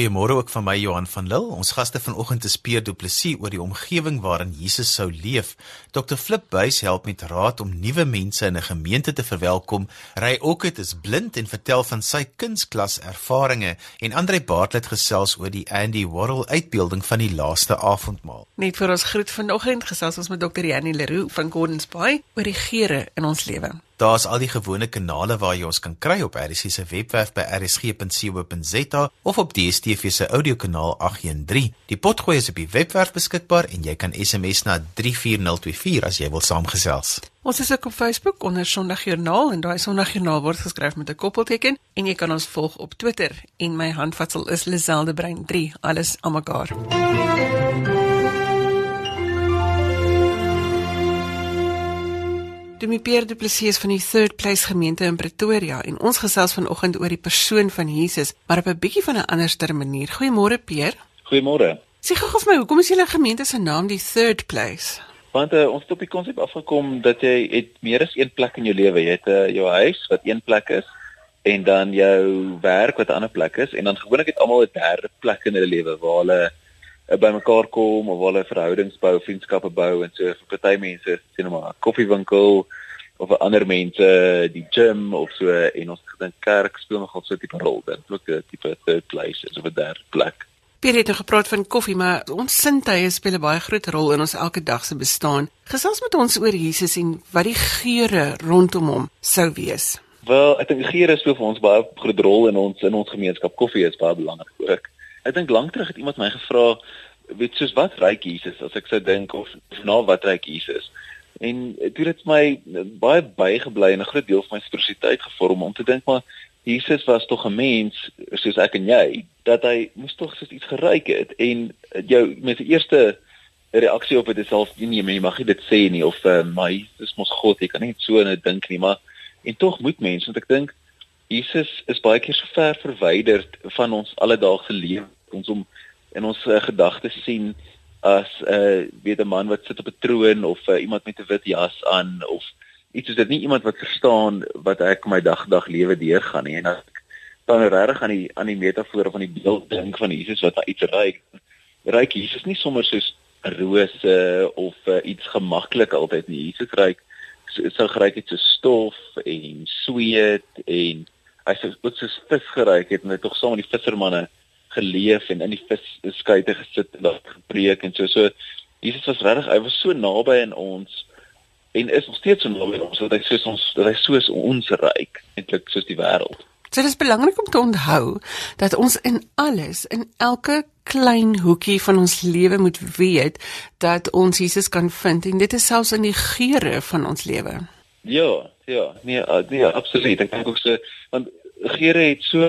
Goeiemôre ook van my Johan van Lille. Ons gaste vanoggend is Pierre Du Plessis oor die omgewing waarin Jesus sou leef. Dr Flip Buys help met raad om nuwe mense in 'n gemeente te verwelkom. Ry Okkit is blind en vertel van sy kunsklas ervarings en Andre Bartlett gesels oor die Andy Warhol uitbeelding van die laaste avondmaal. Net vir ons groet vanoggend gesels ons met Dr Janie Leroux van Gordons Bay oor die geure in ons lewe. Daar's al die gewone kanale waar jy ons kan kry op RSG se webwerf by rsg.co.za of op DStv se audiokanaal 813. Die potgooi is op die webwerf beskikbaar en jy kan SMS na 34024 as jy wil saamgesels. Ons is ook op Facebook onder Sondagjoernaal en daai Sondagjoernaal word geskryf met 'n koppelteken en jy kan ons volg op Twitter en my handvatsel is Liselde Brein 3 alles almekaar. Demi Pierre Du Plessis van die Third Place gemeente in Pretoria en ons gesels vanoggend oor die persoon van Jesus, maar op 'n bietjie van 'n anderster manier. Goeiemôre Pierre. Goeiemôre. Sê gou vir my, hoekom is julle gemeente se naam die Third Place? Want uh, ons het op die konsep afgekom dat jy het meer as een plek in jou lewe. Jy het uh, jou huis wat een plek is en dan jou werk wat 'n ander plek is en dan gewoonlik het almal 'n derde plek in hulle lewe waar hulle uh, bymekaar kom of hulle verhoudings bou, vriendskappe bou en so vir party mense sien nou maar 'n koffiewinkel of vir ander mense die gym of so en ons gedink kerk speel nogal so 'n tipe rol dit ook 'n tipe third place of 'n derde plek Pierre het nou gepraat van koffie, maar ons sintuie speel 'n baie groot rol in ons elke dag se bestaan. Gesels met ons oor Jesus en wat die geure rondom hom sou wees. Wel, ek dink geure speel vir ons baie groot rol in ons in ons gemeenskap. Koffie is baie belangrik ook. Ek dink lank terug het iemand my gevra, weet soos wat ryk Jesus as ek sou dink of na wat ryk Jesus? En dit het my baie bygebly en 'n groot deel van my spiritualiteit gevorm om te dink maar Jesus was tog 'n mens soos ek en jy dat hy moes tog soos iets geryk het en jou met die eerste reaksie op dit is self nee jy mag nie dit sê nie of uh, maar Jesus mos God jy kan nie so net dink nie maar en tog moet mense want ek dink Jesus is baie keer so ver verwyder van ons alledaagse lewe. Ons om in ons uh, gedagtes sien as 'n uh, weet 'n man wat sit op 'n troon of uh, iemand met 'n wit jas aan of iets soos dit. Nie iemand wat verstaan wat ek my dagdag lewe deurgaan nie. En as ek dan regtig aan die aan die metafoor aan die beeld dink van Jesus wat na iets ryk ryk Jesus nie sommer soos rose of uh, iets gemaklik altyd nie. Jesus ryk sou geryk het so stof en sweet en hy sou ook so vis geryk het en hy tog saam met die vissermanne geleef en in die visskuite gesit en daar gepreek en so so Jesus was regtig hy was so naby aan ons en is nog steeds so naby aan ons dat hy soos ons dat hy soos ons ryk eintlik soos die wêreld. So dit is belangrik om te onthou dat ons in alles in elke klein hoekie van ons lewe moet weet dat ons Jesus kan vind en dit is selfs in die geure van ons lewe. Ja, ja, nee, nee, absoluut. Ek dink ook so want geere het so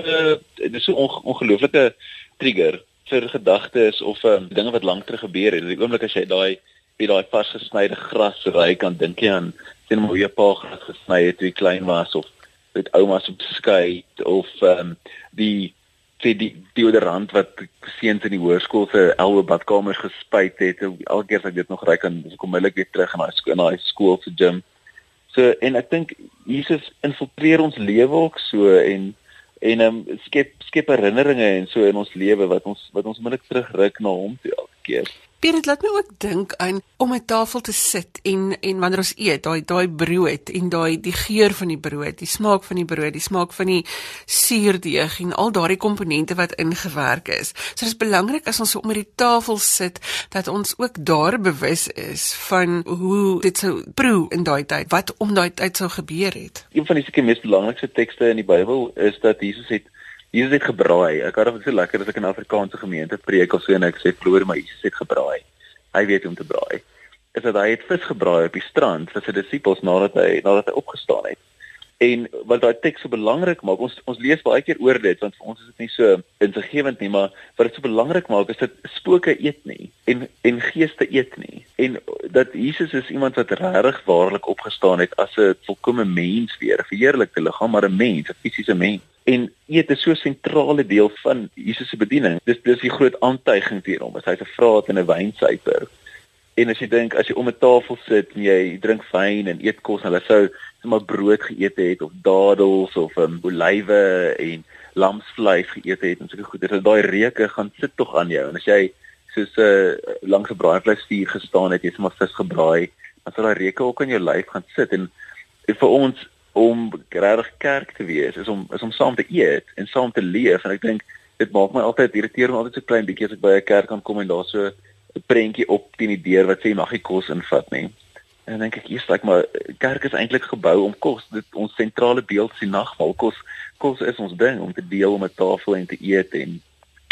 dis so onge ongelooflike trigger vir gedagtes of um, dinge wat lank terug gebeur het. Die oomblik as jy daai by daai vasgesnyde gras ry kan dink jy aan sien hoe jy pa gras gesny het toe jy klein was of met ouma se skei of um, die die die deodorant wat seuns in die hoërskool se elwe badkamers gespuit het. Elke keer as ek dit nog ry kan kom hulle weer terug in daai skool, daai skool se gym. So en ek dink Jesus infiltreer ons lewe ook so en en um, skep skep herinneringe en so in ons lewe wat ons wat ons moet terugruk na hom toe elke keer. Pier dit laat my ook dink aan om 'n tafel te sit en en wanneer ons eet, daai daai brood en daai die geur van die brood, die smaak van die brood, die smaak van die suurdeeg en al daardie komponente wat ingewerk is. So dis belangrik as ons om die tafel sit dat ons ook daar bewus is van hoe dit sou proe in daai tyd, wat om daai tyd sou gebeur het. Een van die seker mees belangrikste tekste in die Bybel is dat Jesus het Jesus het gebraai. Ek het dit so lekker as ek in 'n Afrikaanse gemeente preek of so en ek sê verloor my Jesus het gebraai. Hy weet hoe om te braai. Is dit hy het vis gebraai op die strand vir sy disippels nadat hy nadat hy opgestaan het. En wat daai teks so belangrik maak, ons ons lees baie keer oor dit want vir ons is dit nie so insiggewend nie, maar wat dit so belangrik maak is dat spooke eet nie en en geeste eet nie. En dat Jesus is iemand wat regtig waarlik opgestaan het as 'n volkomme mens weer, 'n verheerlikte liggaam, maar 'n mens, 'n fisiese mens en eet is so 'n sentrale deel van Jesus se bediening. Dis dis die groot aantuiging teen hom. As hy 'n vraat en 'n wynsuiper. En as jy dink as jy om 'n tafel sit en jy drink wyn en eet kos, hulle sou sommer brood geëet het of dadels of um, olywe en lamsvleis geëet het en sulke goeie. Dat daai reuke gaan sit tog aan jou. En as jy soos 'n uh, langs 'n braaivleisvuur gestaan het, jy het maar vis gebraai, dan sal daai reuke ook aan jou lyf gaan sit en, en vir ons om regtig kerk te wees is om is om saam te eet en saam te leef en ek dink dit maak my altyd irriteer my altyd so klein bietjie as ek by 'n kerk aankom en daar so 'n prentjie op teen die deur wat sê jy mag nie kos invat nie. En dan ek hier's like maar kerk is eintlik gebou om kos. Dit ons sentrale beeld is die nagmaal. Kos kos is ons ding om te deel om 'n tafel en te eet en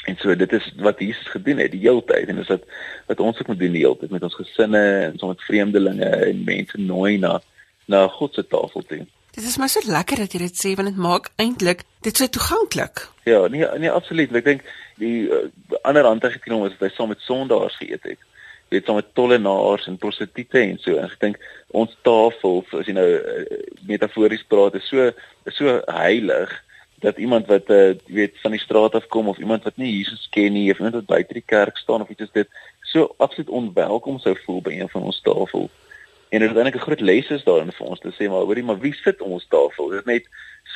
en so dit is wat Jesus gedoen het die hele tyd en dis wat wat ons ook moet doen die hele tyd met ons gesinne en so met vreemdelinge en mense nooi na na God se tafel toe. Dit is maar so lekker dat jy dit sê want dit maak eintlik dit so toeganklik. Ja, nee nee absoluut. Ek dink die uh, ander handtekening is dat hy saam met sondaars geëet het weet saam met tollenaars en prostituie en so en ek dink ons tafel as jy nou uh, metafories praat is so is so heilig dat iemand wat uh, weet van die straat af kom of iemand wat nie Jesus ken nie of iemand wat buite die kerk staan of iets is dit so absoluut onwelkom sou voel by een van ons tafel en dit is eintlik 'n groot les is daarin vir ons te sê maar hoorie maar wie sit ons tafel dit is net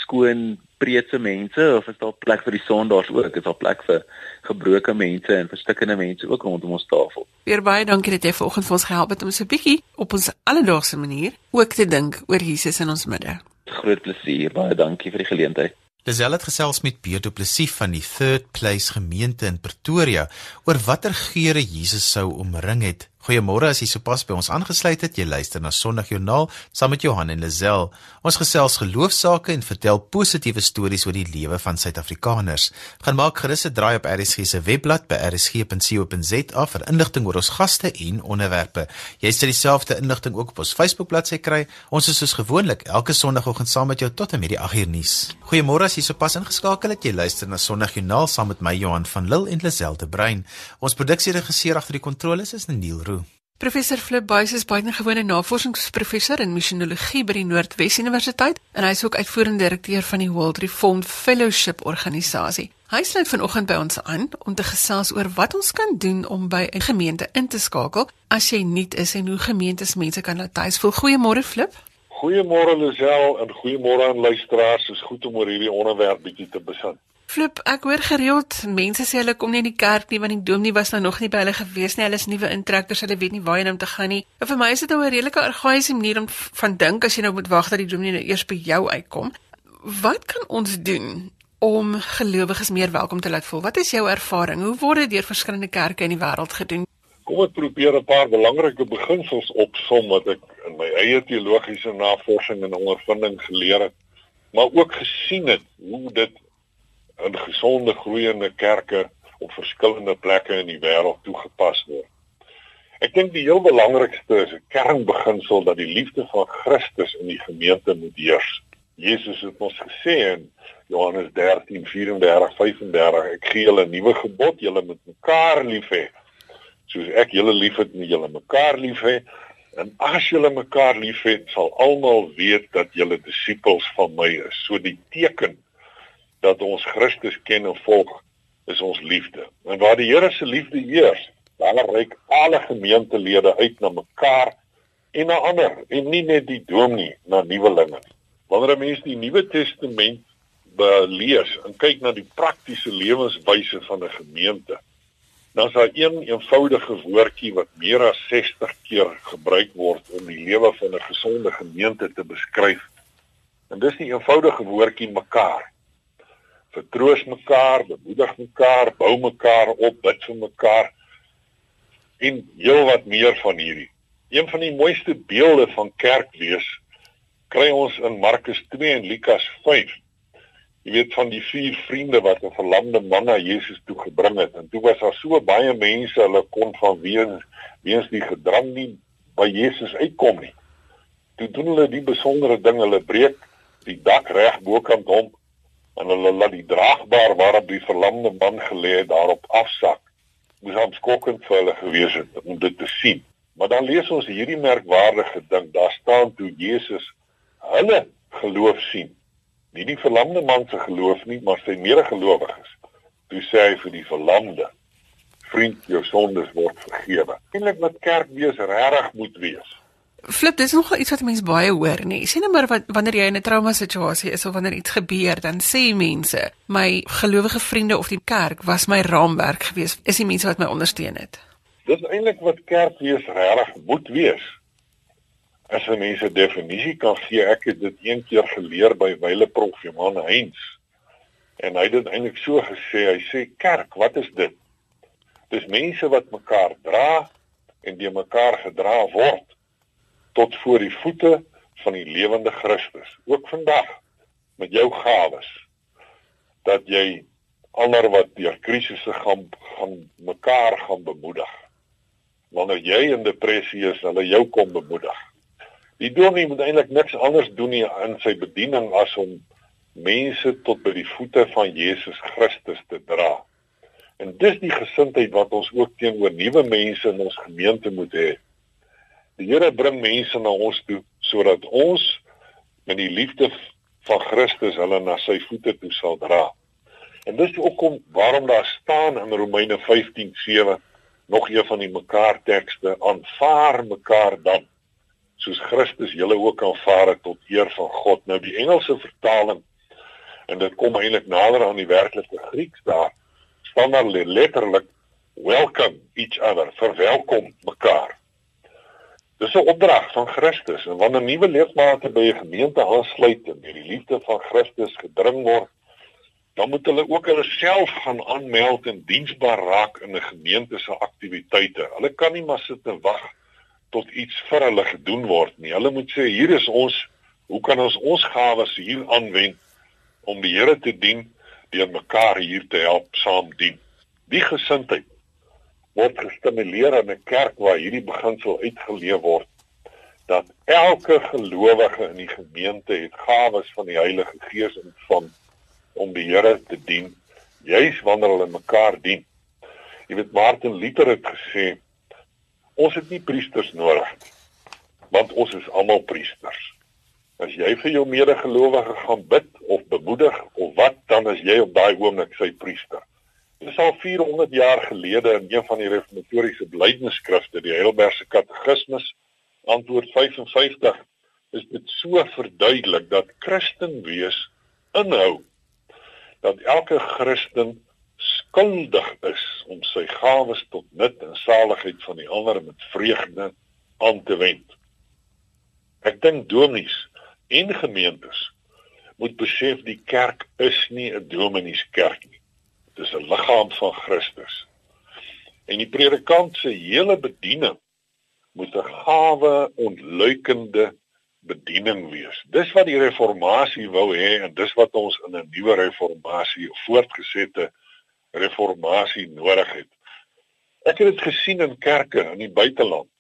skoon preetse mense of is daar plek vir die sondaars ook? Is daar plek vir gebroke mense en verstikkende mense ook rondom ons tafel? Weer baie dankie dat jy vanoggend vir ons gehelp het om so 'n bietjie op ons alledaagse manier ook te dink oor Jesus in ons midde. Groot plesier. Baie dankie vir die geleentheid. Lisel het gesels met Pierre Du Plessis van die Third Place gemeente in Pretoria oor watter geure Jesus sou omring het Goeiemôre as jy sopas by ons aangesluit het. Jy luister na Sondagjoernaal saam met Johan en Lazel. Ons gesels geloofsaake en vertel positiewe stories oor die lewe van Suid-Afrikaners. Gaan maak gerus 'n draai op RSG se webblad by rsg.co.za vir inligting oor ons gaste en onderwerpe. Jy sal dieselfde inligting ook op ons Facebook bladsy kry. Ons is soos gewoonlik elke Sondagoggend saam met jou tot en met die 8uur nuus. Goeiemôre as jy sopas ingeskakel het. Jy luister na Sondagjoernaal saam met my Johan van Lille en Lazel te Brein. Ons produksieregisseur agter die kontroles is Neil Roo. Professor Flip Buys is buitengewone navorsingsprofessor in missiologie by die Noordwes Universiteit en hy is ook uitvoerende direkteur van die World Reformed Fellowship organisasie. Hy sluit vanoggend by ons aan om te gesels oor wat ons kan doen om by 'n gemeente in te skakel as jy nuut is en hoe gemeentes mense kan laat tuis voel. Goeiemôre Flip. Goeiemôre Lisel en goeiemôre aan luisteraars. Dit is goed om oor hierdie onderwerp bietjie te besin. Flip, ek hoor gereeld mense sê hulle kom nie in die kerk nie want die dominee was nou nog nie by hulle gewees nie. Hulle is nuwe intrekkers, hulle weet nie waarheen om te gaan nie. En vir my is dit nou 'n redelike argaïese manier om van dink as jy nou moet wag dat die dominee nou eers by jou uitkom. Wat kan ons doen om gelowiges meer welkom te laat voel? Wat is jou ervaring? Hoe word dit deur verskillende kerke in die wêreld gedoen? Kom ek probeer 'n paar belangrike beginsels opsom wat ek in my eie teologiese navorsing en ondervinding geleer het, maar ook gesien het hoe dit in gesonde groeiende kerke op verskillende plekke in die wêreld toegepas word. Ek dink die heel belangrikste is 'n kernbeginsel dat die liefde van Christus in die gemeente moet heers. Jesus het ons gesê in Johannes 13:34, 35, ek gee julle 'n nuwe gebod, julle moet mekaar lief hê. Soos ek julle liefhet, moet julle mekaar lief hê. En as julle mekaar liefhet, sal almal weet dat julle disippels van my is. So die teken dat ons Christus ken en volg is ons liefde. En waar die Here se liefde heers, dan reik alle gemeentelede uit na mekaar en na ander en nie net die dominee na nuwelinge nie. Wanneer 'n mens die Nuwe Testament lees en kyk na die praktiese lewenswyse van 'n gemeente, dan is daar een eenvoudige woordjie wat meer as 60 keer gebruik word om die lewe van 'n gesonde gemeente te beskryf. En dis die eenvoudige woordjie mekaar vertroos mekaar, bemoedig mekaar, bou mekaar op, bid vir mekaar en heelwat meer van hierdie. Een van die mooiste beelde van kerkwees kry ons in Markus 2 en Lukas 5. Jy weet van die vier vriende wat 'n verlamde man na Jesus toe gebring het en toe was daar so baie mense, hulle kon van weens weens die gedrang nie by Jesus uitkom nie. Toe doen hulle die besondere ding, hulle breek die dak reg bokant hom en hulle laat die draagbaar waarop die verlamde man gelê het daarop afsak. Dis aanskokkend vir hulle gewees het om dit te sien. Maar dan lees ons hierdie merkwaardige ding. Daar staan toe Jesus hulle geloof sien. Nie die verlamde man se geloof nie, maar sy medegelowiges. Toe sê hy vir die verlamde: "Vriend, jou sondes word vergewe." Eintlik wat kerk wees regtig moet wees, Flip, dis nogal iets wat mense baie hoor, nê. Sien nou maar wat wanneer jy in 'n trauma situasie is of wanneer iets gebeur, dan sê mense, my gelowige vriende of die kerk was my raamwerk gewees. Is die mense wat my ondersteun het. Dis eintlik wat kerk wees regtig moet wees. As 'n mens 'n definisie kan gee, ek het dit een keer geleer by Wyle Prof Johan Heinz. En hy het dit eintlik so gesê, hy sê kerk, wat is dit? Dis mense wat mekaar dra en die mekaar gedra word tot voor die voete van die lewende Christus. Ook vandag met jou gawes dat jy ander wat deur krisisse gaan gaan mekaar gaan bemoedig. Wanneer jy in depressie is, hulle jou kom bemoedig. Die dominee moet eintlik niks anders doen nie in sy bediening as om mense tot by die voete van Jesus Christus te dra. En dis die gesindheid wat ons ook teenoor nuwe mense in ons gemeente moet hê. Die Here bring mense na ons toe sodat ons met die liefde van Christus hulle na sy voete toe sal dra. En dis ook om waarom daar staan in Romeine 15:7 nog een van die mekaar tekste aanvaar mekaar dan soos Christus julle ook aanvaar het tot eer van God. Nou die Engelse vertaling en dit kom eintlik nader aan die werklike Grieks daar staan daar letterlik welcome each other, verwelkom mekaar. Dis 'n opdrag van Christus en wanneer nuwe lidmate by 'n gemeente aansluit en deur die liefde van Christus gedring word, dan moet hulle ook hulle self gaan aanmeld en diensbaar raak in 'n gemeente se aktiwiteite. Hulle kan nie maar sit en wag tot iets vir hulle gedoen word nie. Hulle moet sê hier is ons, hoe kan ons ons gawes hier aanwend om die Here te dien deur mekaar hier te help saam dien. Die gesindheid word gestimuleer in 'n kerk waar hierdie beginsel uitgeleef word dat elke gelowige in die gemeente het gawes van die Heilige Gees ontvang om die Here te dien, juis wanneer hulle mekaar dien. Jy weet Martin Luther het gesê ons het nie priesters nodig want ons is almal priesters. As jy vir jou medegelowige gaan bid of bemoedig of wat, dan is jy op daai oomblik sy priester. Dit is al 400 jaar gelede in een van die reformatoriese belydenisskrifte, die Heidelbergse Katekismus, antwoord 55, is dit so verduidelik dat Christen wees inhou dat elke Christen skuldig is om sy gawes tot nut en saligheid van die ander met vreugde aan te wend. Ek dink dominees en gemeentes moet besef die kerk is nie 'n domineeskerk nie. Dis 'n liggaam van Christus. En die predikant se hele bediening moet 'n gawe ontluikende bediening wees. Dis wat die reformatie wou hê en dis wat ons in 'n nuwe reformatie voortgesette reformatie nodig het. Ek het dit gesien in kerke in die buiteland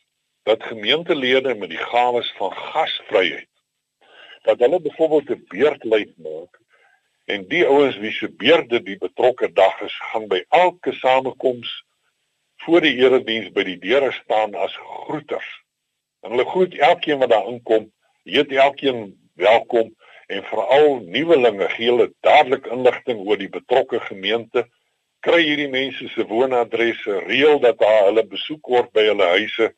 dat gemeentelede met die gawes van gasvryheid dat hulle byvoorbeeld 'n beurtlyd maak En die ouens wie se beerde die betrokke dag is, gaan by elke samekoms voor die erediens by die deure staan as groeters. En hulle groet elkeen wat daar inkom, heet elkeen welkom en veral nuwelinge gee hulle dadelik inligting oor die betrokke gemeente, kry hierdie mense se woonadresse, reël dat daar hulle besoek word by hulle huise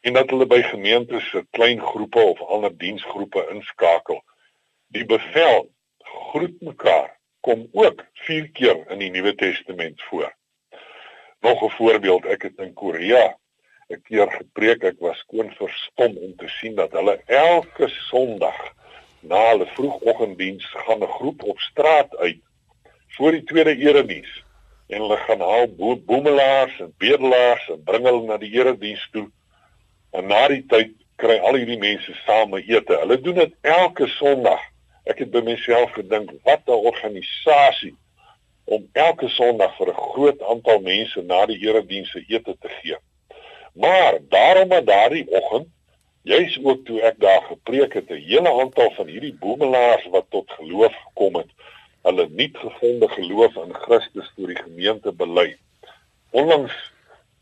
en dat hulle by gemeentes se klein groepe of ander diensgroepe inskakel. Die bevel groet mekaar kom ook 4 keer in die Nuwe Testament voor. Nog 'n voorbeeld, ek het in Korea 'n keer gepreek, ek was skoon verstom om te sien dat hulle elke Sondag na hulle vroegoggenddiens gaan 'n groep op straat uit voor die tweede erediens en hulle gaan haal bo boemelaars en bedelaars en bring hulle na die erediens toe. En na die tyd kry al hierdie mense same ete. Hulle doen dit elke Sondag Ek het by myself gedink, wat 'n organisasie om elke Sondag vir 'n groot aantal mense na die eredienste ete te gee. Maar daarom maar daardie oggend, juis ook toe ek daar gepreek het, 'n hele aantal van hierdie boemelaars wat tot geloof gekom het, hulle nuut gevonde geloof in Christus vir die gemeente bely. Onlangs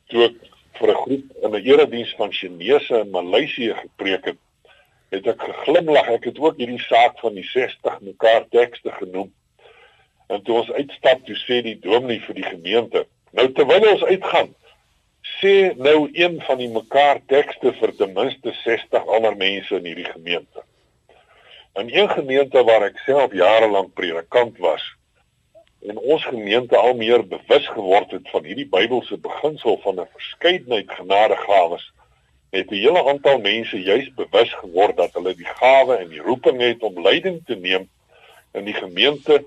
toe ek vir 'n groep in 'n erediens van Chinese in Maleisië gepreek het, het ek geglimlag. Ek het ook hierdie saak van die 60 mekaar tekste genoem. En toe ons uitstap, toe sê die dominee vir die gemeente: "Nou terwyl ons uitgaan, sê nou een van die mekaar tekste vir ten minste 60 ander mense in hierdie gemeente. In een gemeente waar ek self jare lank predikant was en ons gemeente al meer bewus geword het van hierdie Bybelse beginsel van 'n verskeidenheid genadegawes, het 'n hele aantal mense juis bewus geword dat hulle die gawe en die roeping het om leiding te neem in die gemeente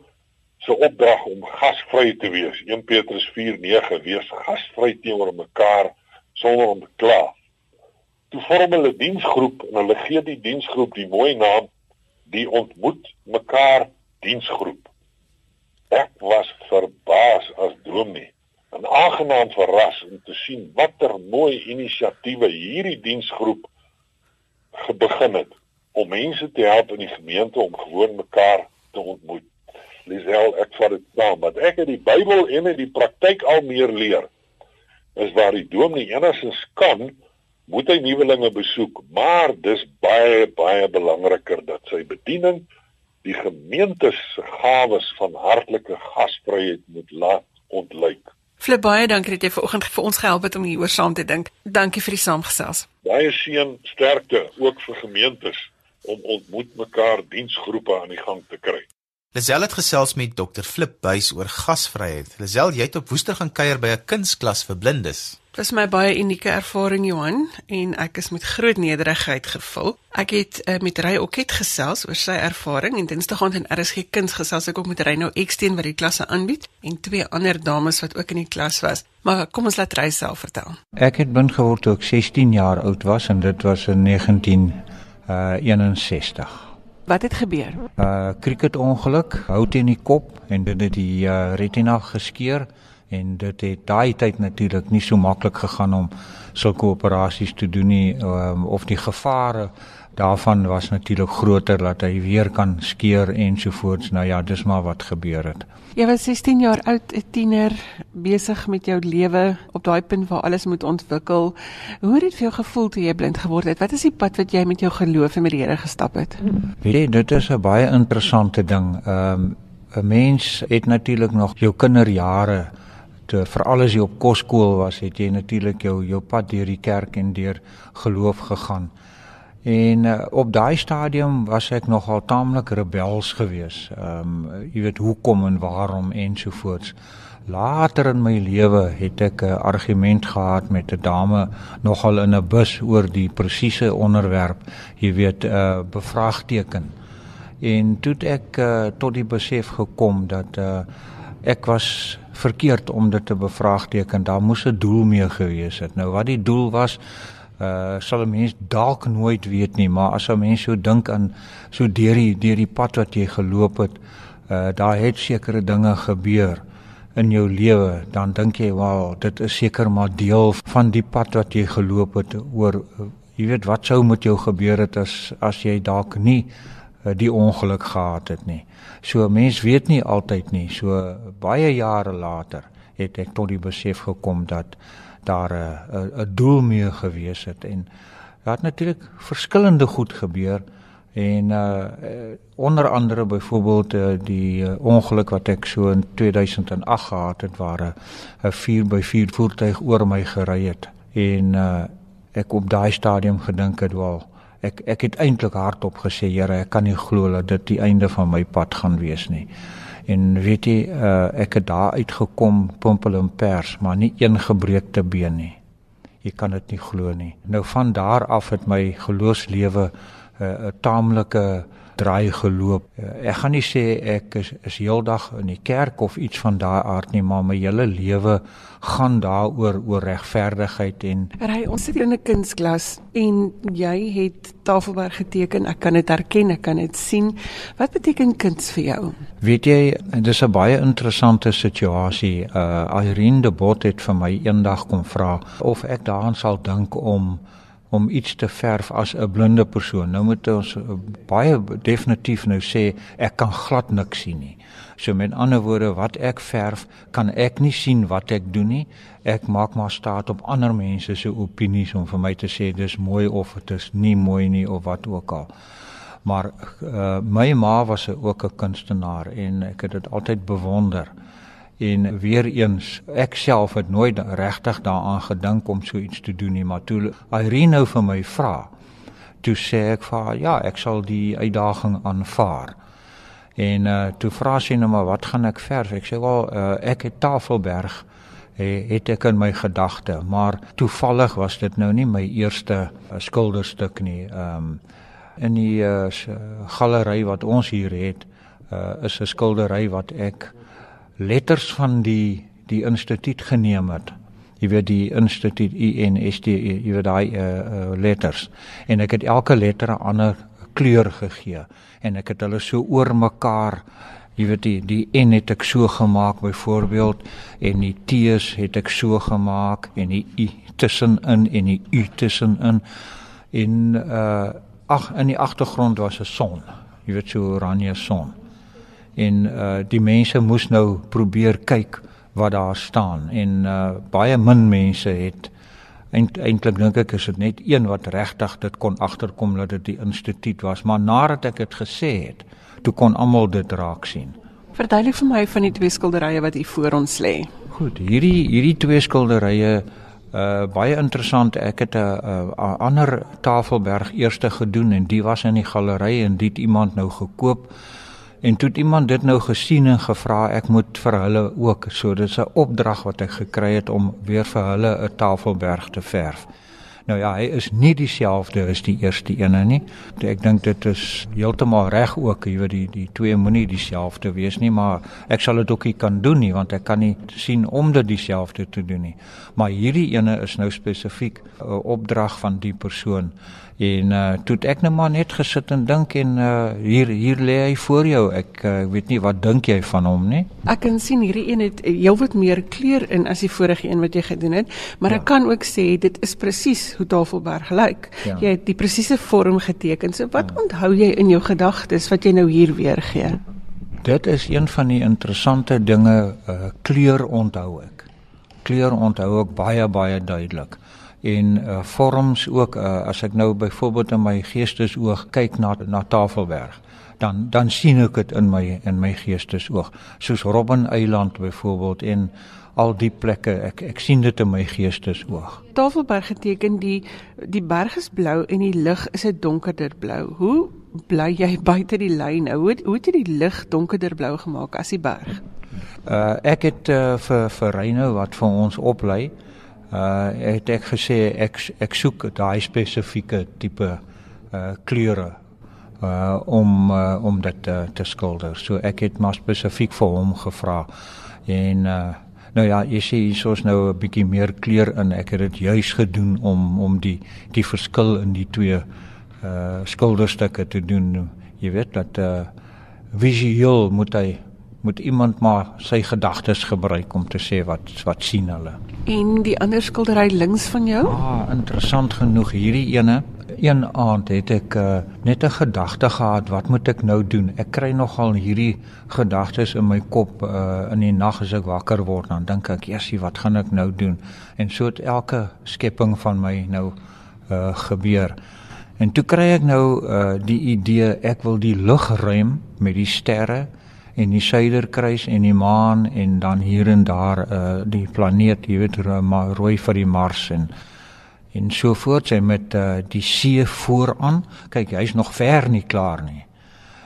se opdrag om gasvry te wees. 1 Petrus 4:9 wees gasvry teenoor mekaar sonder om te kla. Toe vorm hulle diensgroep en hulle gee die diensgroep die mooi naam die ontmoet mekaar diensgroep. Ek was verbaas as dominee en aangenaam verras om te sien watter mooi inisiatiewe hierdie diensgroep begin het om mense te help in die gemeente om gewoon mekaar te ontmoet. Lisel, ek vat dit saam, want ek het die Bybel en in die praktyk al meer leer. Is waar die dominee enigstens kan, moet hy nuwelinge besoek, maar dis baie baie belangriker dat sy bediening die gemeente se gawes van hartlike gasvryheid moet laat ontluik. Flip baie dankie dat jy vanoggend vir ons gehelp het om hieroor saam te dink. Dankie vir die saamgesels. Baie seën, sterkte ook vir gemeentes om ontmoet mekaar diensgroepe aan die gang te kry. Lazel het gesels met Dr Flip Buys oor gasvryheid. Lazel, jy het op Woester gaan kuier by 'n kunsklas vir blindes. Dit was my baie unieke ervaring Johan en ek is met groot nederigheid gevul. Ek het uh, met Ry Oket gesels oor sy ervaring en Dinsdag aand in RSG Kuns gesels ek ook met Ry nou Eksteen wat die klasse aanbied en twee ander dames wat ook in die klas was. Maar kom ons laat Ry self vertel. Ek het blind geword toe ek 16 jaar oud was en dit was in 1961. Wat het gebeur? Uh kriketongeluk, hout in die kop en dit het die uh, retina geskeur en dit het daai tyd natuurlik nie so maklik gegaan om sulke operasies te doen nie um, of die gevare daarvan was natuurlik groter dat hy weer kan skeur ensovoorts. Nou ja, dis maar wat gebeur het. Jy was 16 jaar oud, 'n tiener, besig met jou lewe op daai punt waar alles moet ontwikkel. Hoe het dit vir jou gevoel toe jy blind geword het? Wat is die pad wat jy met jou geloof en met die Here gestap het? Weet jy, dit is 'n baie interessante ding. Ehm um, 'n mens het natuurlik nog jou kinderjare te veral as jy op kosskool was, het jy natuurlik jou jou pad deur die kerk en deur geloof gegaan. En uh, op daai stadium was ek nogal taamlik rebels geweest. Ehm um, jy weet hoekom en waarom ensovoorts. Later in my lewe het ek 'n argument gehad met 'n dame nogal in 'n bus oor die presiese onderwerp, jy weet 'n uh, eh, bevraagteken. En toe ek uh, tot die besef gekom dat uh, ek was verkeerd om dit te bevraagteken. Daar moes 'n doel mee gewees het. Nou wat die doel was, uh sal 'n mens dalk nooit weet nie, maar as 'n mens so dink aan so deur die deur die pad wat jy geloop het, uh daar het sekere dinge gebeur in jou lewe, dan dink jy, "Wow, dit is seker maar deel van die pad wat jy geloop het oor jy weet wat sou met jou gebeur het as as jy dalk nie uh, die ongeluk gehad het nie." So mens weet nie altyd nie. So baie jare later het ek tot die besef gekom dat daar 'n 'n doel mee gewees het. En daar het natuurlik verskillende goed gebeur en uh onder andere byvoorbeeld uh, die uh, ongeluk wat ek so in 2008 gehad het waar 'n 'n 4x4 voertuig oor my gery het en uh ek op daai stadium gedink het wel ek ek het eintlik hardop gesê Here ek kan nie glo dat dit die einde van my pad gaan wees nie En weet jy, uh, ek het daar uitgekom pompel en pers, maar nie een gebreekte been nie. Jy kan dit nie glo nie. Nou van daar af het my geloofslewe eh, 'n uh, taamlike draai geloop. Uh, ek gaan nie sê ek is, is heeldag in die kerk of iets van daai aard nie, maar my hele lewe gaan daaroor oor regverdigheid en Ry, ons sit in 'n kunsklas en jy het Tafelberg geteken. Ek kan dit herken, ek kan dit sien. Wat beteken kuns vir jou? Weet jy, dis 'n baie interessante situasie. Uh Irene de Bot het vir my eendag kom vra of ek daaraan sal dink om om iets te verf as 'n blinde persoon. Nou moet ons uh, baie definitief nou sê ek kan glad niks sien nie. So met ander woorde wat ek verf, kan ek nie sien wat ek doen nie. Ek maak maar staat op ander mense se opinies om vir my te sê dis mooi of dit is nie mooi nie of wat ook al. Maar uh, my ma was ook 'n kunstenaar en ek het dit altyd bewonder. En weer eens, ek self het nooit regtig daaraan gedink om so iets te doen nie, maar toe Irene nou vir my vra, toe sê ek vir haar, ja, ek sal die uitdaging aanvaar. En uh toe vra sy nou maar wat gaan ek vers? Ek sê wel uh, ek het Tafelberg het ek in my gedagte, maar toevallig was dit nou nie my eerste uh, skilderstuk nie. Um, in die uh, galery wat ons hier het, uh, is 'n skildery wat ek letters van die die instituut geneem het. Jy weet die instituut INST, jy weet daai uh, uh, letters. En ek het elke letter 'n ander kleur gegee. En ek het hulle so oor mekaar jy weet die die N het ek so gemaak byvoorbeeld en die T's het ek so gemaak en die U tussenin en die U tussenin. En uh ag in die agtergrond was 'n son jy weet so oranje son en uh die mense moes nou probeer kyk wat daar staan en uh baie min mense het eintlik dink ek is dit net een wat regtig dit kon agterkom dat dit die instituut was maar nadat ek dit gesê het toe kon almal dit raak sien. Verduidelik vir my van die twee skilderye wat hier voor ons lê. Goed, hierdie hierdie twee skilderye uh baie interessant. Ek het 'n uh, uh, ander Tafelberg eerste gedoen en die was in die galery en dit iemand nou gekoop. En toe het iemand dit nou gesien en gevra ek moet vir hulle ook. So dis 'n opdrag wat ek gekry het om weer vir hulle 'n Tafelberg te verf. Nou ja, hy is nie dieselfde as die eerste ene nie. Ek dink dit is heeltemal reg ook, jy weet die die twee moenie dieselfde wees nie, maar ek sal dit ook nie kan doen nie want ek kan nie sien om dit dieselfde te doen nie. Maar hierdie ene is nou spesifiek 'n opdrag van die persoon En uh toe ek nou maar net gesit en dink en uh hier hier lê hy voor jou. Ek uh, weet nie wat dink jy van hom nie? Ek kan sien hierdie een het heelwat meer kleur in as die vorige een wat jy gedoen het, maar ja. ek kan ook sê dit is presies hoe Tafelberg lyk. Ja. Jy het die presiese vorm geteken. So wat ja. onthou jy in jou gedagtes wat jy nou hier weer gee? Dit is een van die interessante dinge uh kleur onthou ek. Kleur onthou ek baie baie duidelik en uh, vorms ook uh, as ek nou byvoorbeeld in my geestesoog kyk na na Tafelberg dan dan sien ek dit in my in my geestesoog. Soos Robben Eiland byvoorbeeld en al die plekke ek ek sien dit in my geestesoog. Tafelberg geteken die die berg is blou en die lug is 'n donkerder blou hoe bly jy buite die lyn nou hoe hoe het jy die lig donkerder blou gemaak as die berg? Uh, ek het uh, vir vir Reyno wat vir ons oplei uh het ek gesê ek ek soek daai spesifieke tipe uh kleure uh om uh, om dit uh, te skilder. So ek het maar spesifiek vir hom gevra. En uh nou ja, jy sê hiersoos nou 'n bietjie meer kleur in. Ek het dit juis gedoen om om die die verskil in die twee uh skilderstukke te doen. Jy weet dat uh visueel moet hy moet iemand maar sy gedagtes gebruik om te sê wat wat sien hulle. En die ander skildery links van jou? Ah, interessant genoeg hierdie ene. Een aand het ek uh, net 'n gedagte gehad, wat moet ek nou doen? Ek kry nogal hierdie gedagtes in my kop uh, in die nag as ek wakker word, dan dink ek, "Jessie, wat gaan ek nou doen?" En so het elke skepping van my nou uh, gebeur. En toe kry ek nou uh, die idee ek wil die lugruim met die sterre en die suiderkruis en die maan en dan hier en daar uh die planeet, jy weet, rooi vir die Mars en en so voort sy met uh die see vooraan. Kyk, hy's nog ver nie klaar nie.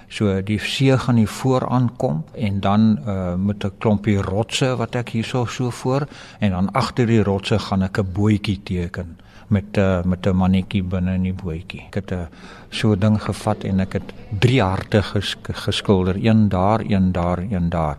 So die see gaan hier vooraan kom en dan uh met 'n klompie rotse wat ek hierso so voor en dan agter die rotse gaan ek 'n bootjie teken met uh, met 'n mannetjie binne in die bootjie. Ek het 'n uh, so 'n ding gevat en ek het drie harte ges geskilder, een daar, een daar, een daar.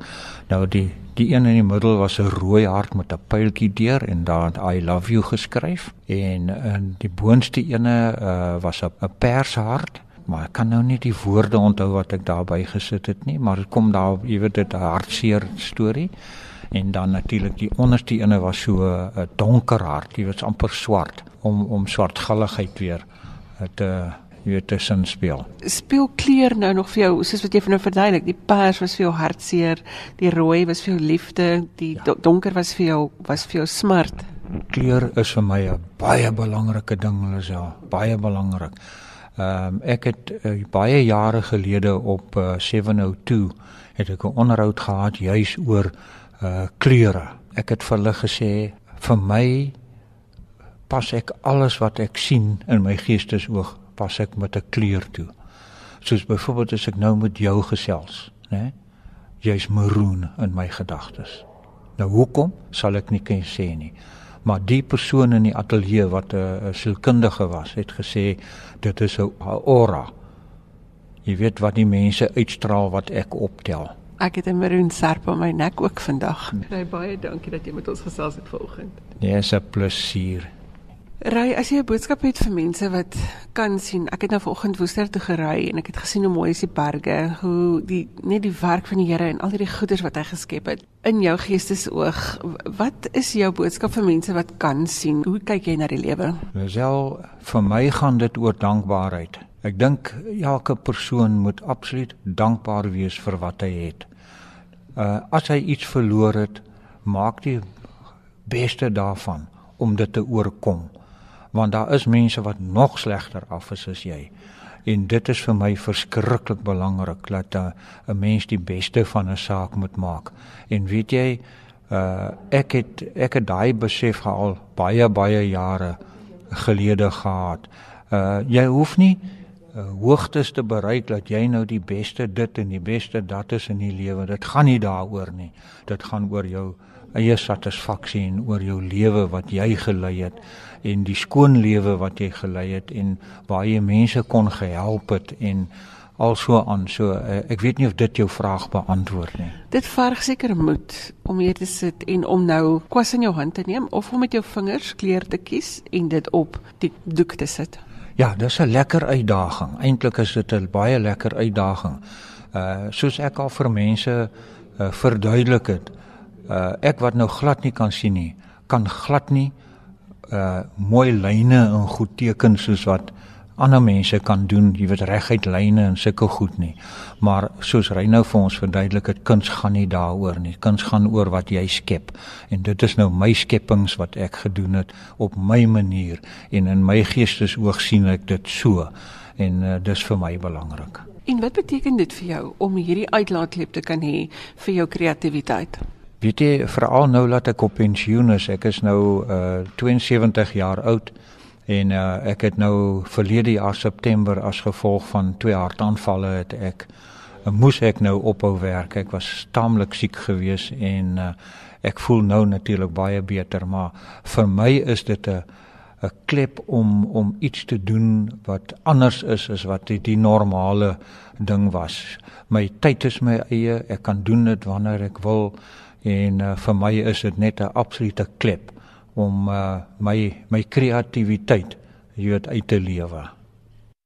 Nou die die een in die middel was 'n rooi hart met 'n pyltjie deur en daar I love you geskryf en in die boonste ene uh, was 'n pershart maar ek kan nou nie die woorde onthou wat ek daarby gesit het nie maar dit kom daar jy weet dit 'n hartseer storie en dan natuurlik die onderste ene was so 'n uh, donker hart, jy weet amper swart om om swartgalligheid weer uh, te jy weet tussen speel. Speel kleur nou nog vir jou, soos wat jy van nou verduidelik, die pers was vir jou hartseer, die rooi was vir jou liefde, die ja. donker was vir jou was vir jou smart. Kleur is vir my 'n baie belangrike ding, Lisel, baie belangrik. Ehm um, ek het uh, baie jare gelede op uh, 702 het ek 'n onderhoud gehad juis oor uh kleure. Ek het vir hulle gesê vir my pas ek alles wat ek sien in my geestesoog pas ek met 'n kleur toe. Soos byvoorbeeld as ek nou met jou gesels, né? Jy's maroon in my gedagtes. Nou hoekom sal ek nie kan sê nie. Maar die persoon in die ateljee wat 'n sielkundige was, het gesê dit is 'n aura. Jy weet wat die mense uitstraal wat ek optel. Ek het 'n maroon serp op my nek ook vandag. Ry baie dankie dat jy met ons gesels het vanoggend. Nee, is 'n plesier. Ry, as jy 'n boodskap het vir mense wat kan sien. Ek het nou vanoggend Woester toe gery en ek het gesien hoe mooi is die berge, hoe die net die werk van die Here en al hierdie goeders wat hy geskep het in jou geestesoog. Wat is jou boodskap vir mense wat kan sien? Hoe kyk jy na die lewe? Wel, vir my gaan dit oor dankbaarheid. Ek dink elke persoon moet absoluut dankbaar wees vir wat hy het. Uh as hy iets verloor het, maak die beste daarvan om dit te oorkom want daar is mense wat nog slegter af is as jy. En dit is vir my verskriklik belangrik dat uh, 'n mens die beste van 'n saak moet maak. En weet jy, uh, ek het ek het daai besef al baie baie jare gelede gehad. Uh jy hoef nie uh, hoogtes te bereik dat jy nou die beste dit en die beste dat is in die lewe. Dit gaan nie daaroor nie. Dit gaan oor jou eie satisfaksie en oor jou lewe wat jy gelei het en die skoon lewe wat jy gelei het en waar jy mense kon gehelp het en also aan so uh, ek weet nie of dit jou vraag beantwoord nie. Dit verg seker moed om hier te sit en om nou kwas in jou hand te neem of om met jou vingers kleur te kies en dit op die doek te sit. Ja, dis 'n lekker uitdaging. Eintlik is dit 'n baie lekker uitdaging. Uh soos ek al vir mense uh, verduidelik het. Uh ek wat nou glad nie kan sien nie, kan glad nie uh mooi lyne en goed teken soos wat ander mense kan doen, jy weet reguit lyne en sulke goed nie. Maar soos hy nou vir ons verduidelik, dit kuns gaan nie daaroor nie. Kuns gaan oor wat jy skep. En dit is nou my skepings wat ek gedoen het op my manier en in my geestesoog sien ek dit so. En uh, dis vir my belangrik. En wat beteken dit vir jou om hierdie uitlaatklep te kan hê vir jou kreatiwiteit? Weet jy, veral nou dat ek op pensioen is, ek is nou uh 72 jaar oud en uh ek het nou verlede jaar September as gevolg van twee hartaanvalle het ek uh, moes ek nou ophou werk. Ek was taamlik siek geweest en uh ek voel nou natuurlik baie beter, maar vir my is dit 'n 'n klep om om iets te doen wat anders is as wat die, die normale ding was. My tyd is my eie, ek kan doen dit wanneer ek wil en uh, vir my is dit net 'n absolute klep om uh, my my kreatiwiteit hier uit te lewe.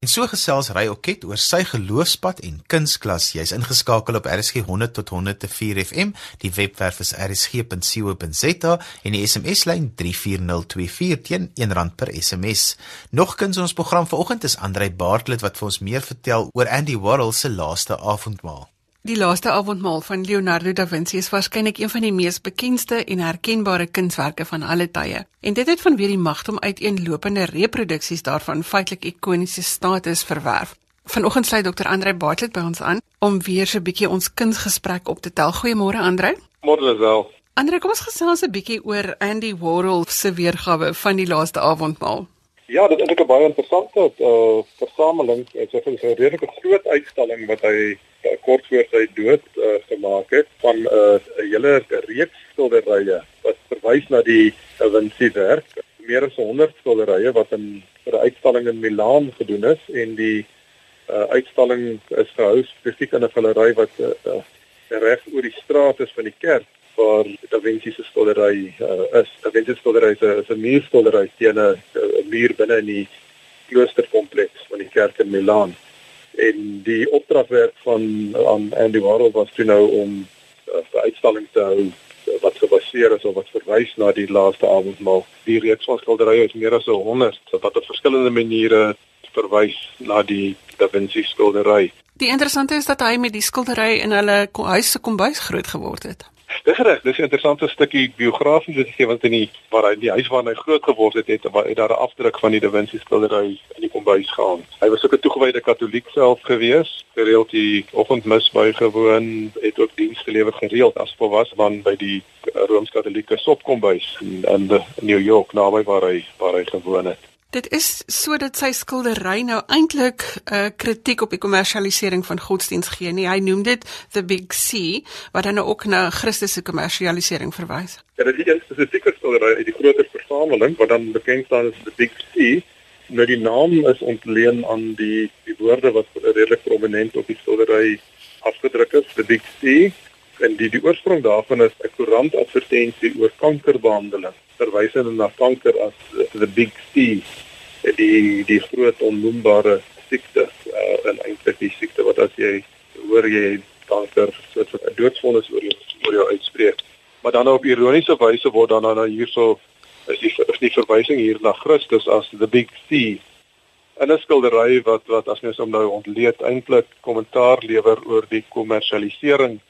En so gesels Ry Oket oor sy geloofspad en kunsklas. Jy's ingeskakel op RSG 100 tot 104 FM. Die webwerf is rsg.co.za en die SMS-lyn 34024 teen R1 per SMS. Nog kuns ons program vanoggend is Andrei Baartlet wat vir ons meer vertel oor Andy Warhol se laaste avondmaal. Die laaste avondmaal van Leonardo da Vinci is waarskynlik een van die mees bekende en herkenbare kunswerke van alle tye. En dit het vanweer die magte om uiteenlopende reproduksies daarvan feitelik ikoniese status verwerf. Vanoggend sluit Dr. Andrei Bartlett by ons aan om weer so 'n bietjie ons kunsgesprek op te tel. Goeiemôre Andrei. Môre wel. Andrei, kom ons gesels 'n bietjie oor Andy Warhol se weergawe van die laaste avondmaal. Ja, dit is 'n baie interessante uh versameling. Dit is 'n redelike groot uitstalling wat hy uh, kort voor sy dood uh, gemaak het van 'n uh, hele reeks skilderye wat verwys na die Da Vinci werk. Meer as 100 skilderye wat in vir 'n uitstalling in Milaan gedoen is en die uh, uitstalling is gehou spesifiek in 'n galery wat uh, uh, reg oor die straat is van die kerk waar Da Vinci se skildery uh, is. Da Vinci se skildery is 'n muurskildery teen 'n muur binne in die kloosterkompleks van die kerk in Milaan en die opdragwerk van aan Andy Warhol was toe nou om 'n uh, uitstalling te hou wat gebaseer is op wat verwys na die laaste avondmaal. Die reeks van skilderye is meer as 100 wat op verskillende maniere verwys na die Da Vinci skildery. Die interessante is dat hy met die skildery in hulle huis se kombuis groot geword het. Dis reg, dis 'n interessante stukkie biografies wat gee want in die waar hy die huis waar hy groot geword het, het, het daar 'n afdruk van die Da Vinci skildery in die kombuis gaan. Hy was ook 'n toegewyde Katoliek self gewees, gereeld die oggendmis bygewoon, het ook diens gelewer gereeld as volwasse man by die Rooms-Katolieke sopkombuis in, in New York naby waar hy waar hy gewoon het. Dit is sodat sy skildery nou eintlik 'n uh, kritiek op die kommersialisering van godsdiens gee nie. Hy noem dit the big C wat dan nou ook na Christus se kommersialisering verwys. Ja, dit is 'n spesifieke skildery uit die groter versameling wat dan bekend staan as the big C. Nou die naam is ontleen aan die die woorde wat redelik prominent op die skildery afgedruk is, the big C. En die die oorsprong daarvan is 'n koerantadvertensie oor kankerbehandeling verwysende na kanker as the big C die die groot onnoembare siekte uh, en eintlik die siekte wat as jy hoor jy kanker soos 'n doodsvonnis oor jou oor jou uitspreek. Maar dan op ironiese wyse word dan nou hierso is die is die verwysing hier na Christus as the big C. En 'n skildery wat wat as mens hom nou ontleed eintlik kommentaar lewer oor die kommersialisering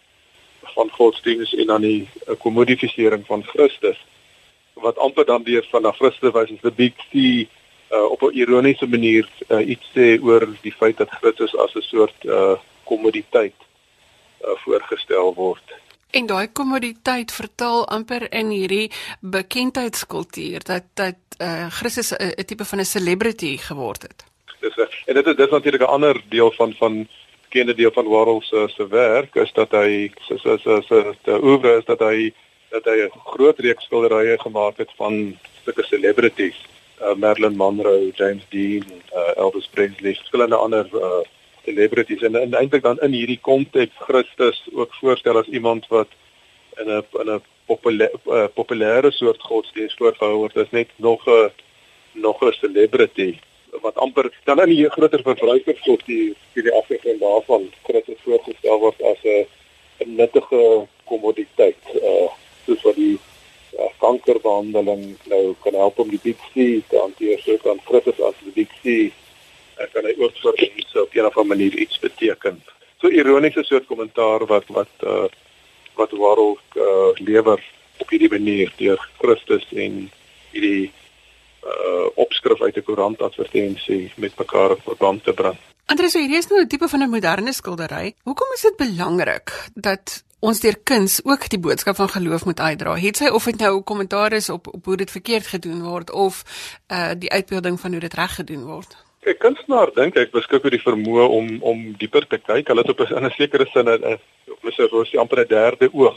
van godsdienst en dan die kommodifisering van Christus wat amper dan weer van Christus wys as the big C uh, op 'n ironiese manier uh, iets sê oor die feit dat Christus as 'n soort uh, kommoditeit uh, voorgestel word. En daai kommoditeit vertaal amper in hierdie bekendheidskultuur dat dat uh, Christus 'n tipe van 'n celebrity geword het. Dis en dit is dis natuurlik 'n ander deel van van bekende deel van Warhol se se werk is dat hy so so so die oeuvre is dat hy dat hy 'n groot reeks skilderye gemaak het van stukke celebrities, uh, Marilyn Monroe, James Dean, uh, Elvis Presley, verskillende ander uh, celebrities. En, en eintlik dan in hierdie konteks Christus ook voorstel as iemand wat in 'n in 'n populêre uh, populêre soort godsdienst voorgehou word as net nog 'n nog 'n celebrity wat amper dan in die groter verbruikers tot die die, die afgekend daarvan Christus voorgestel word as 'n nuttige kommoditeit. Uh soos wat die uh, kankerbehandeling nou kan help om die C te hanteer so kan Christus as die C uh, kan hy ook vir mense op 'n of ander manier iets beteken. So ironiese soort kommentaar wat wat uh, wat Warhol uh, lewer op hierdie manier deur Christus en hierdie uh opskrif uit 'n koerant advertensie met mekaar in verband te bring. Andres, hierdie is nou 'n tipe van 'n moderne skildery. Hoekom is dit belangrik dat ons deur kuns ook die boodskap van geloof moet uitdra. Het sy of dit nou kommentaar is op op hoe dit verkeerd gedoen word of uh die uitbeelding van hoe dit reg gedoen word. Ek kunstenaar dink ek beskik oor die vermoë om om dieper te kyk. Hulle het op 'n in 'n sekere sin 'n roos die amper 'n derde oog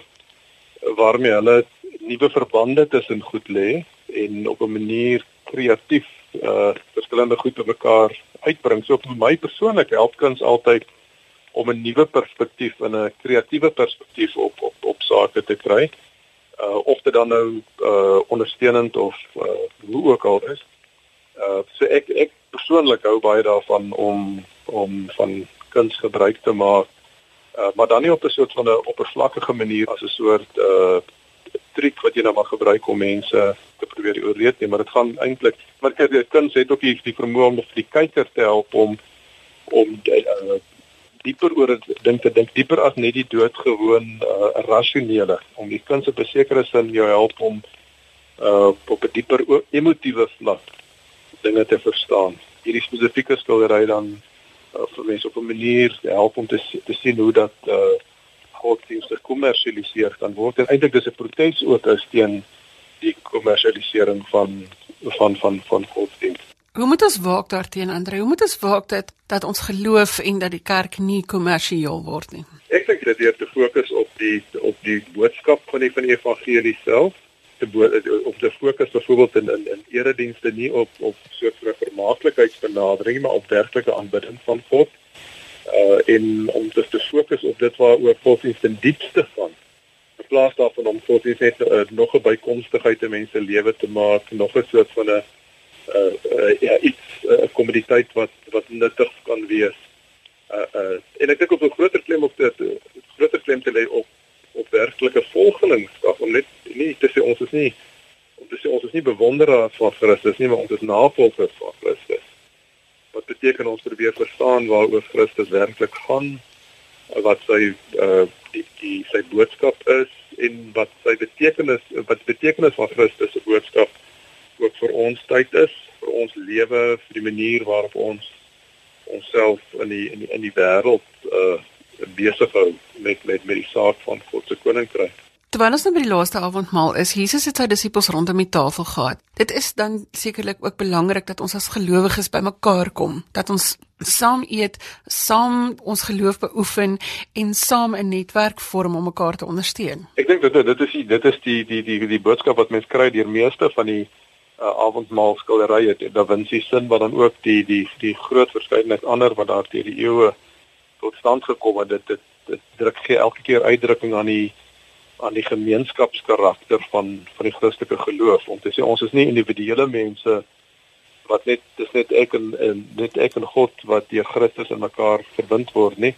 waarmee hulle nuwe verbande tussen goed lê en op 'n manier kreatief uh verskillende goed te mekaar uitbring. So vir my persoonlik help kuns altyd om 'n nuwe perspektief en 'n kreatiewe perspektief op op op sake te kry. Uh of dit dan nou uh ondersteunend of uh hoe ook al is. Uh so ek ek persoonlik hou baie daarvan om om van kuns gebruik te maak. Uh maar dan nie op 'n soort van 'n oppervlakkige manier as 'n soort uh triek wat jy nou maar gebruik om mense te probeer oorreed nie, maar dit gaan eintlik maar kyk kuns het ook die, die vermoë om vir die kyker te help om om uh, dieper oor dit dink te dink dieper as net die doodgewoon uh, rasionele om die kuns op 'n sekere sin jou help om uh, op 'n dieper emotiewe vlak dinge te verstaan. Hierdie spesifieke skildery dan uh, vir mense op 'n manier help om te te sien hoe dat uh, godsdienst gekommersialiseer kan word. En eintlik dis 'n protes ook teen die kommersialisering van van van van godsdienst. Hoe moet ons waak daarteenoor Andre? Hoe moet ons waak dat dat ons geloof en dat die kerk nie kommersieel word nie? Ek dink dit is te fokus op die op die boodskap van die van die evangelie self, te op te fokus byvoorbeeld in in, in eredienste nie op op so 'n vermaaklikheidsbenadering maar op werklike aanbidding van God. Uh en om te, te fokus op dit waaroor godsdienst in diepste van in plaas daarvan om godsdienst net uh, nog 'n bykomstigheid te mense lewe te maak, nog 'n soort van 'n uh, uh ja iets 'n uh, kommoditeit wat wat nuttig kan wees. Uh uh en ek dink op 'n groter klem op dit groter klem te lê op op werklike volgelingskap om net nie te sê ons is nie om te sê ons is nie bewonderaars van Christus nie, maar ons is navolgers van Christus. Wat beteken ons probeer verstaan waaroor Christus werklik gaan wat sy uh die die sy boodskap is en wat sy betekenis wat betekenis van Christus se boodskap ook vir ons tyd is, vir ons lewe, vir die manier waarop ons onsself in die in die in die wêreld uh besig hou met met met die saak van God se koninkryk. Terwyl ons nou by die laaste avondmaal is, Jesus het sy disippels rondom die tafel gehad. Dit is dan sekerlik ook belangrik dat ons as gelowiges bymekaar kom, dat ons saam eet, saam ons geloof beoefen en saam 'n netwerk vorm om mekaar te ondersteun. Ek dink dit dit is die, dit is die die die die boodskap wat mense kry deur meeste van die uh, avondmaal skilderye, Da Vinci sin wat dan ook die die die groot verskeidenheid ander wat daar deur die eeue tot stand gekom het. Dit dit, dit druk gee elke keer uitdrukking aan die aan die gemeenskapskarakter van van die Christelike geloof om te sê ons is nie individuele mense wat net dis net ek en, en net ek en God wat deur Christus in mekaar verbind word nie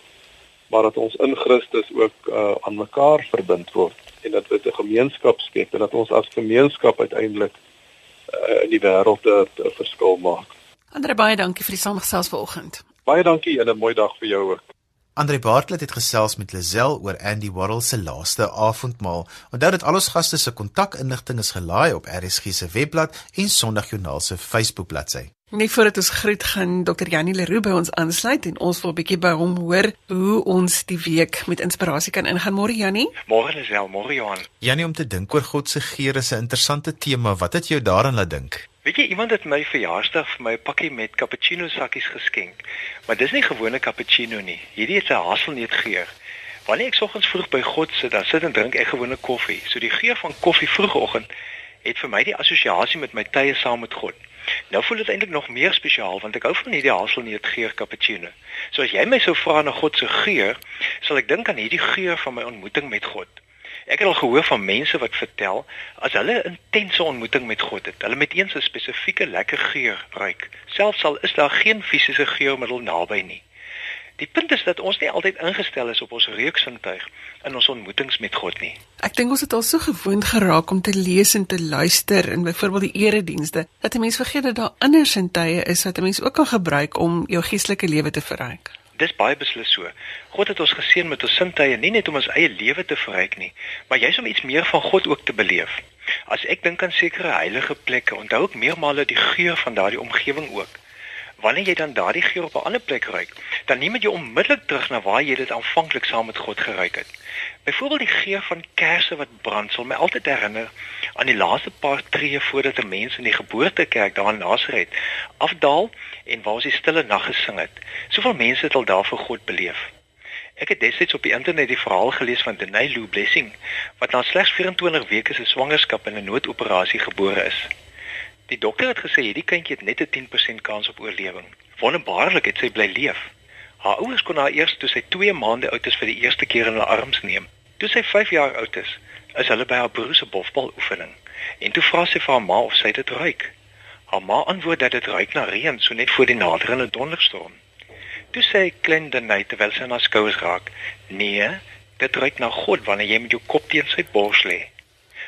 maar dat ons in Christus ook uh, aan mekaar verbind word en dat dit 'n gemeenskap skep en dat ons as gemeenskap uiteindelik uh, in die wêreld 'n verskil maak. Andre baie dankie vir die samestelling vanoggend. Baie dankie en 'n mooi dag vir jou ook. Andre Bartlett het gesels met Lazel oor Andy Warhol se laaste avondmaal. Onthou dat al ons gaste se kontakinligting is gelaai op RSG se webblad en Sondagjoernaal se Facebook bladsy. Net voordat ons groet gaan Dr. Janie Leroux by ons aansluit en ons wil 'n bietjie by hom hoor hoe ons die week met inspirasie kan ingaan. Môre Janie? Môre Lazel, môre Johan. Janie om te dink oor God se geer is 'n interessante tema. Wat het jou daaraan laat dink? Weet jy iemand het my verjaarsdag vir my 'n pakkie met cappuccino sakkies geskenk. Maar dis nie gewone cappuccino nie. Hierdie het 'n haselneutgeur. Wanneer ek soggens vroeg by God sit, dan sit en drink ek gewone koffie. So die geur van koffie vroegoggend het vir my die assosiasie met my tye saam met God. Nou voel dit eintlik nog meer spesiaal want ek hou van hierdie haselneutgeur cappuccino. So as jy my sou vra na God se geur, sal ek dink aan hierdie geur van my ontmoeting met God. Ek het al gehoor van mense wat vertel as hulle 'n intense ontmoeting met God het, hulle met eens 'n spesifieke lekker geur ruik, selfs al is daar geen fisiese geurmiddel naby nie. Die punt is dat ons nie altyd ingestel is op ons reuksintuig in ons ontmoetings met God nie. Ek dink ons het al so gewoond geraak om te lees en te luister in byvoorbeeld die eredienste dat 'n mens vergeet dat daar ander sintuie is wat 'n mens ook kan gebruik om jou geestelike lewe te verryk. Dis baie beslis so. God het ons geseën met ons sintuie nie net om ons eie lewe te verryk nie, maar juis om iets meer van God ook te beleef. As ek dink aan sekere heilige plekke, onthou ek meermale die geur van daardie omgewing ook. Wanneer jy dan daardie geur op 'n ander plek ruik, dan neem dit jou onmiddellik terug na waar jy dit aanvanklik saam met God geruik het. Byvoorbeeld die geur van kersse wat brand sal my altyd herinner aan die laaste paar tree voordat 'n mens in die geboortekerk daar in Nasaret afdaal en waar die stille nag gesing het. Soveel mense het al daar vir God beleef. Ek het destyds op die internet die verhaal gelees van Denai Lou Blessing wat na slegs 24 weke se swangerskap in 'n noodoperasie gebore is. Die dokter het gesê hierdie kindjie het net 'n 10% kans op oorlewing. Wonderbaarlik het sy bly leef. Haar ouers kon haar eers toe sy 2 maande oud is vir die eerste keer in hulle arms neem. Toe sy 5 jaar oud is, is hulle by haar broer se bofbal oefening. En toe vra sy vir haar ma of sy dit ruik. Haar ma antwoord dat dit ruik na reën, so net voor die naderende donderstorm. Toe sê klein Denai terwyl sy aan haar skouers raak: "Nee, dit ruik na God wanneer jy met jou kop teen sy bors lê."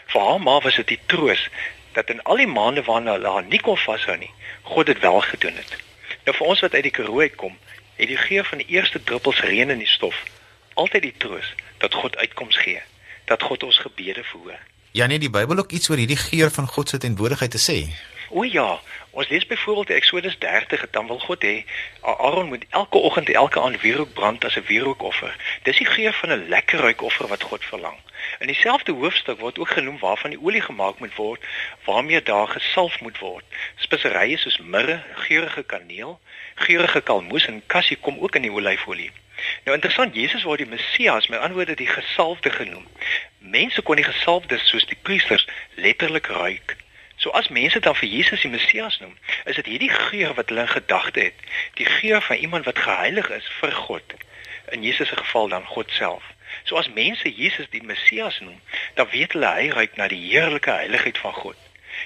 Vir haar ma was dit die troos dat in al die maande waarna hulle haar nie kon vashou nie, God dit wel gedoen het. Nou vir ons wat uit die Karoo kom, het die geur van die eerste druppels reën in die stof altyd die troos dat God uitkoms gee, dat God ons gebede verhoor. Ja nee, die Bybel ook iets oor hierdie geur van God se teenwoordigheid te sê. O ja, ons lees byvoorbeeld Eksodus 30, dan wil God hê Aaron moet elke oggend en elke aand wierook brand as 'n wierookoffer. Dis die geur van 'n lekker ruikoffer wat God verlang. In dieselfde hoofstuk word ook genoem waarvan die olie gemaak moet word, waarmee daar gesalf moet word. Speserye soos mirre, geurende kaneel, geurende kalmoes en kassie kom ook in die olyfolie. Nou interessant, Jesus word die Messias, met ander woorde die gesalfde genoem. Mense kon die gesalfdes soos die priesters letterlik ruik. So as mense dan vir Jesus die Messias noem, is dit hierdie geur wat hulle in gedagte het, die geur van iemand wat geheilig is vir God. In Jesus se geval dan God self. So as mense Jesus die Messias noem, dan weet hulle hy ruik na die heerlike heiligheid van God.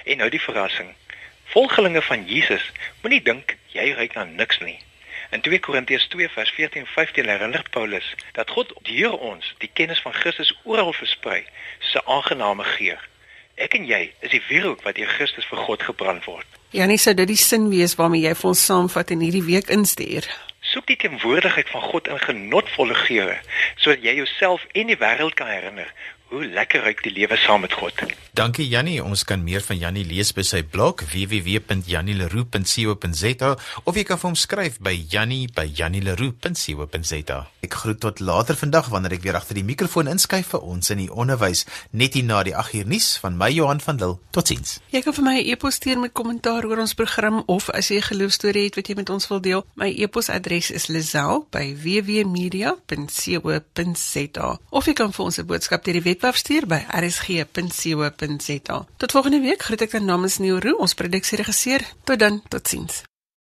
En nou die verrassing. Volgelinge van Jesus moenie dink jy ruik na niks nie. In 2 Korintiërs 2 vers 14 en 15 herinner Paulus dat God deur ons die kennis van Christus oral versprei, 'n aangename geur. Ek en jy is die wierook wat deur Christus vir God gebrand word. Janie, sou dit die sin wees waarmee jy vir ons saamvat en hierdie week instuur? Soek die teenwoordigheid van God in genotvolle geure sodat jy jouself en die wêreld kan herinner hoe lekker ruik die lewe saam met God. Dankie Jannie, ons kan meer van Jannie lees by sy blog www.jannieleroe.co.za of jy kan vir hom skryf by jannie@jannieleroe.co.za. Ek groet tot later vandag wanneer ek weer agter die mikrofoon inskuif vir ons in die onderwys net hier na die 8 uur nuus van my Johan van Lille. Totsiens. Jy kan vir my 'n e e-pos stuur met kommentaar oor ons program of as jy 'n geloostorie het wat jy met ons wil deel. My e-posadres is lazel@wwmedia.co.za. Of jy kan vir ons 'n boodskap deur die web webwerf stuur by rsg.co.za. Tot volgende week groet ek namens Neuro, ons produksieregisseur. Tot dan, totsiens.